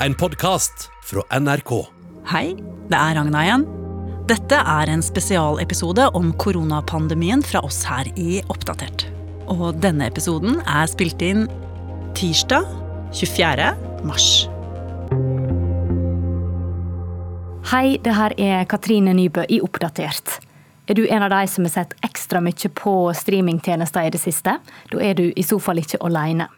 en podkast fra NRK. Hei, det er Ragna igjen. Dette er en spesialepisode om koronapandemien fra oss her i Oppdatert. Og denne episoden er spilt inn tirsdag 24. mars. Hei, det her er Katrine Nybø i Oppdatert. Er du en av de som har sett ekstra mye på streamingtjenester i det siste? Da er du i så fall ikke alene.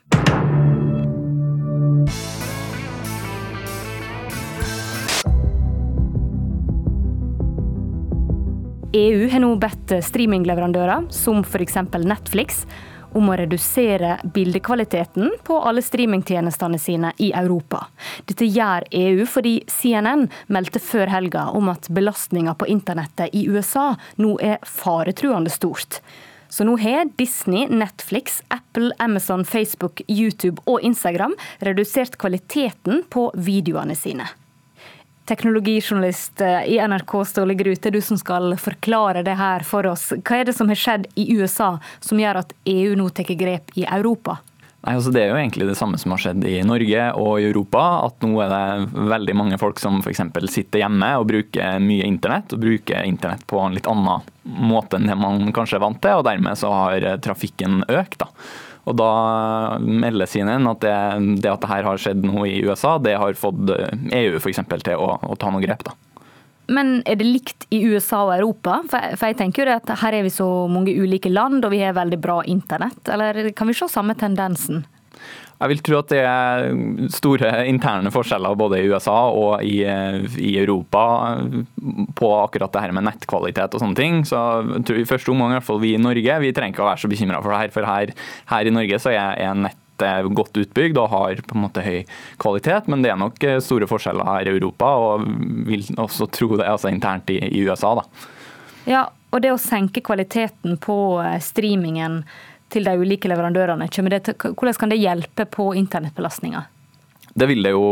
EU har nå bedt streamingleverandører, som f.eks. Netflix, om å redusere bildekvaliteten på alle streamingtjenestene sine i Europa. Dette gjør EU fordi CNN meldte før helga om at belastninga på internettet i USA nå er faretruende stort. Så nå har Disney, Netflix, Apple, Amazon, Facebook, YouTube og Instagram redusert kvaliteten på videoene sine teknologijournalist eh, i NRK, Ståle Grute, du som skal forklare det her for oss. Hva er det som har skjedd i USA som gjør at EU nå tar grep i Europa? Nei, altså Det er jo egentlig det samme som har skjedd i Norge og i Europa. At nå er det veldig mange folk som f.eks. sitter hjemme og bruker mye internett. Og bruker internett på en litt annen måte enn det man kanskje er vant til. Og dermed så har trafikken økt. da. Og da melder CNN at det, det at dette har skjedd noe i USA, det har fått EU for eksempel, til å, å ta noen grep. da. Men er det likt i USA og Europa? For jeg tenker jo at Her er vi så mange ulike land, og vi har veldig bra internett. Eller kan vi se samme tendensen? Jeg vil tro at det er store interne forskjeller både i USA og i, i Europa på akkurat det her med nettkvalitet og sånne ting. Så jeg tror i første omgang, i hvert fall vi i Norge, vi trenger ikke å være så bekymra for det her. For her, her i Norge så er, er nett godt utbygd og har på en måte høy kvalitet, men det er nok store forskjeller her i Europa, og vil også tro det altså internt i, i USA. da. Ja, og det å senke kvaliteten på streamingen til de ulike leverandørene. Hvordan kan det hjelpe på internettbelastninga? Det vil det jo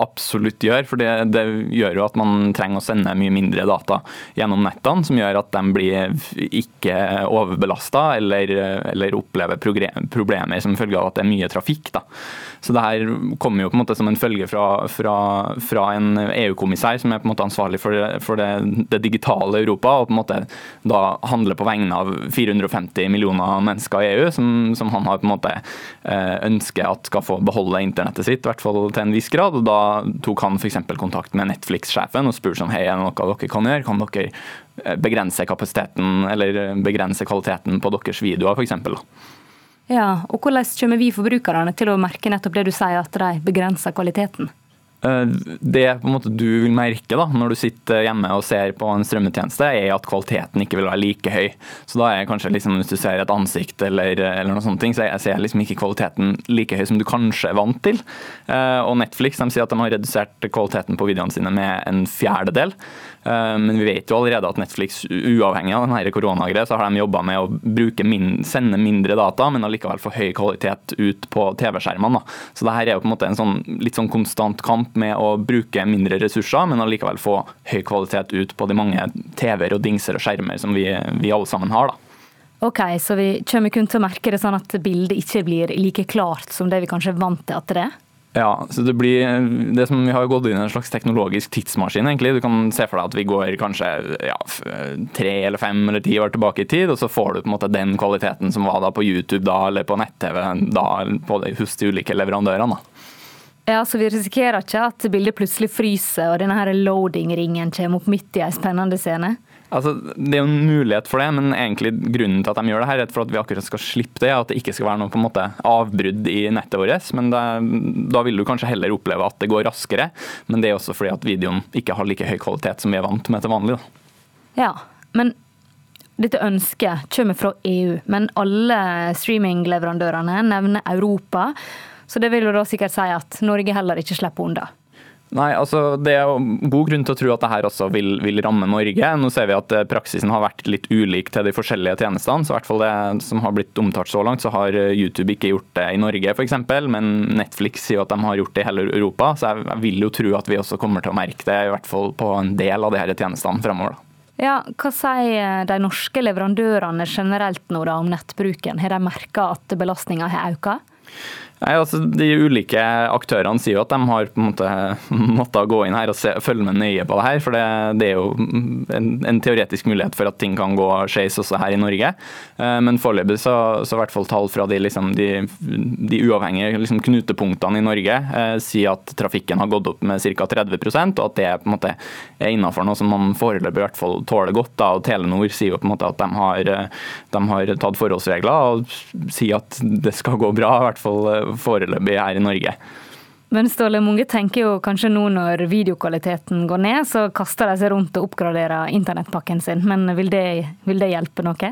absolutt gjøre, for det, det, gjør jo at man trenger å sende mye mindre data gjennom nettene, som gjør at de blir ikke overbelasta eller, eller opplever problemer som følge av at det er mye trafikk. Da. Så det her kommer jo på en måte som en følge fra, fra, fra en EU-kommissær som er på en måte ansvarlig for, det, for det, det, digitale Europa, og på en måte da handler på vegne av 450 millioner mennesker i EU, som, som han har på en måte eh, ønsker at skal få beholde internettet sitt, i hvert fall til en viss grad. og Da tok han f.eks. kontakt med Netflix-sjefen og spurte sånn, hei, er det noe dere kan gjøre. Kan dere eh, begrense kapasiteten eller begrense kvaliteten på deres videoer, f.eks. Ja, og Hvordan kommer vi forbrukerne til å merke nettopp det du sier, at de begrenser kvaliteten? Eh, det måte du vil merke da, når du sitter hjemme og ser på en strømmetjeneste, er at kvaliteten ikke vil være like høy. Så da er kanskje liksom, Hvis du ser et ansikt eller, eller noe sånt, så jeg ser liksom ikke kvaliteten like høy som du kanskje er vant til. Eh, og Netflix de sier at de har redusert kvaliteten på videoene sine med en fjerdedel. Eh, men vi vet jo allerede at Netflix, uavhengig av denne koronagreia, så har de jobba med å min, sende mindre data, men allikevel få høy kvalitet ut på TV-skjermene. Så det her er jo på en måte en sånn, litt sånn konstant kamp med å bruke mindre ressurser, men allikevel få høy kvalitet ut på de mange TV-er og dingser og skjermer som vi, vi alle sammen har. da. Ok, Så vi kommer kun til å merke det sånn at bildet ikke blir like klart som det vi kanskje er vant til at det er? Ja, så det blir det som Vi har gått inn i en slags teknologisk tidsmaskin. egentlig. Du kan se for deg at vi går kanskje ja, tre eller fem eller ti år tilbake i tid, og så får du på en måte den kvaliteten som var da på YouTube da, eller på nett-TV da, på de, hos de ulike leverandørene. Ja, så Vi risikerer ikke at bildet plutselig fryser og denne loading-ringen kommer opp midt i en spennende scene? Altså, det er jo en mulighet for det, men egentlig grunnen til at de gjør det her, er for at vi akkurat skal slippe det. At det ikke skal være noe på en måte avbrudd i nettet vårt. Men det, da vil du kanskje heller oppleve at det går raskere. Men det er også fordi at videoen ikke har like høy kvalitet som vi er vant med til vanlig. Da. Ja, men dette ønsket kommer fra EU, men alle streamingleverandørene nevner Europa. Så det vil jo da sikkert si at Norge heller ikke slipper unna. Nei, altså Det er god grunn til å tro at det her også vil, vil, ramme Norge. Nå ser vi at eh, praksisen har vært litt ulik til de forskjellige tjenestene. så i hvert fall Det som har blitt omtalt så langt, så har eh, YouTube ikke gjort det i Norge f.eks. Men Netflix sier at de har gjort det i hele Europa. Så jeg vil jo tro at vi også kommer til å merke det, i hvert fall på en del av de her tjenestene fremover. Ja, Hva sier de norske leverandørene generelt nå da om nettbruken? Har de merka at belastninga har økt? Nei, altså De ulike aktørene sier jo at de har på en måte måttet gå inn her og se, følge med nøye på det her. For det, det er jo en, en, teoretisk mulighet for at ting kan gå skeis også her i Norge. Eh, men foreløpig så, så i hvert fall tall fra de, liksom, de, de uavhengige liksom, knutepunktene i Norge eh, sier at trafikken har gått opp med ca. 30% og at det på en måte er innafor noe som man foreløpig i hvert fall tåler godt. Da. og Telenor sier jo på en måte at de har, de har tatt forholdsregler og sier at det skal gå bra. hvert fall eh, foreløpig her i Norge. Men Ståle, mange tenker jo kanskje nå når videokvaliteten går ned, så kaster de seg rundt og oppgraderer internettpakken sin. Men vil det, vil det hjelpe noe?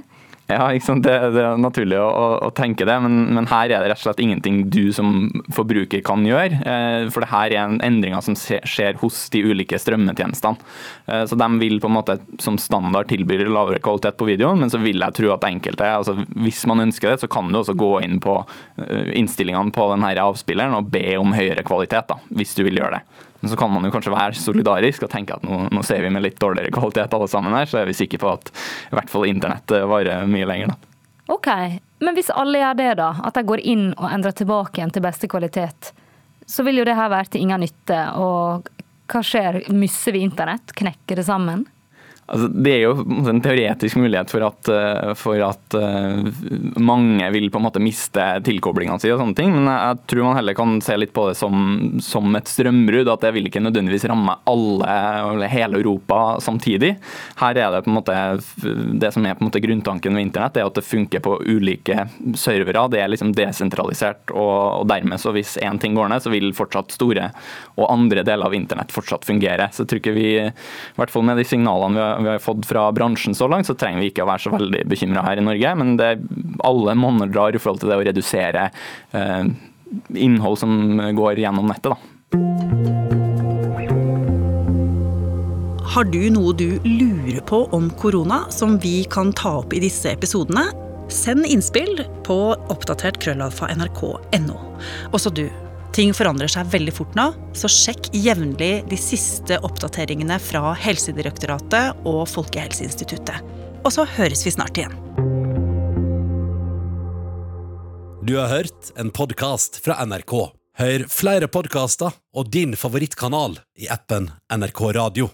Ja, det, det, er naturlig å, å, tenke det, men, men, her er det rett og slett ingenting du som forbruker kan gjøre. Eh, for det her er en endringer som skjer hos de ulike strømmetjenestene. Eh, så de vil på en måte som standard tilby lavere kvalitet på videoen, men så vil jeg tro at enkelte, altså hvis man ønsker det, så kan du også gå inn på eh, innstillingene på denne avspilleren og be om høyere kvalitet, da, hvis du vil gjøre det. Men så kan man jo kanskje være solidarisk og tenke at nå, nå ser vi med litt dårligere kvalitet alle sammen her, så er vi sikre på at i hvert fall internettet varer mye lenger. da. Ok, men hvis alle gjør det, da, at de går inn og endrer tilbake igjen til beste kvalitet, så vil jo det her være til ingen nytte. Og hva skjer? Misser vi internett? Knekker det sammen? Altså, det er jo en teoretisk mulighet for at, eh, for at, eh, mange vil på en måte miste tilkoblingene sine og sånne ting, men jeg tror man heller kan se litt på det som, som et strømbrudd. At det vil ikke nødvendigvis ramme alle, hele Europa samtidig. Her er det på en måte det som er på en måte grunntanken ved internett, er at det funker på ulike servere. Det er liksom desentralisert, og, og dermed så hvis én ting går ned, så vil fortsatt store og andre deler av internett fortsatt fungere. Så jeg tror ikke vi, i hvert fall med de signalene vi har vi har fått fra bransjen så langt, så trenger vi ikke å være så veldig bekymra her i Norge. Men det, alle monner drar i forhold til det å redusere eh, innhold som går gjennom nettet. da. Har du noe du lurer på om korona som vi kan ta opp i disse episodene? Send innspill på oppdatert krøllalfa nrk.no. Også du Ting forandrer seg veldig fort nå, så sjekk jevnlig de siste oppdateringene fra Helsedirektoratet og Folkehelseinstituttet. Og så høres vi snart igjen. Du har hørt en podkast fra NRK. Hør flere podkaster og din favorittkanal i appen NRK Radio.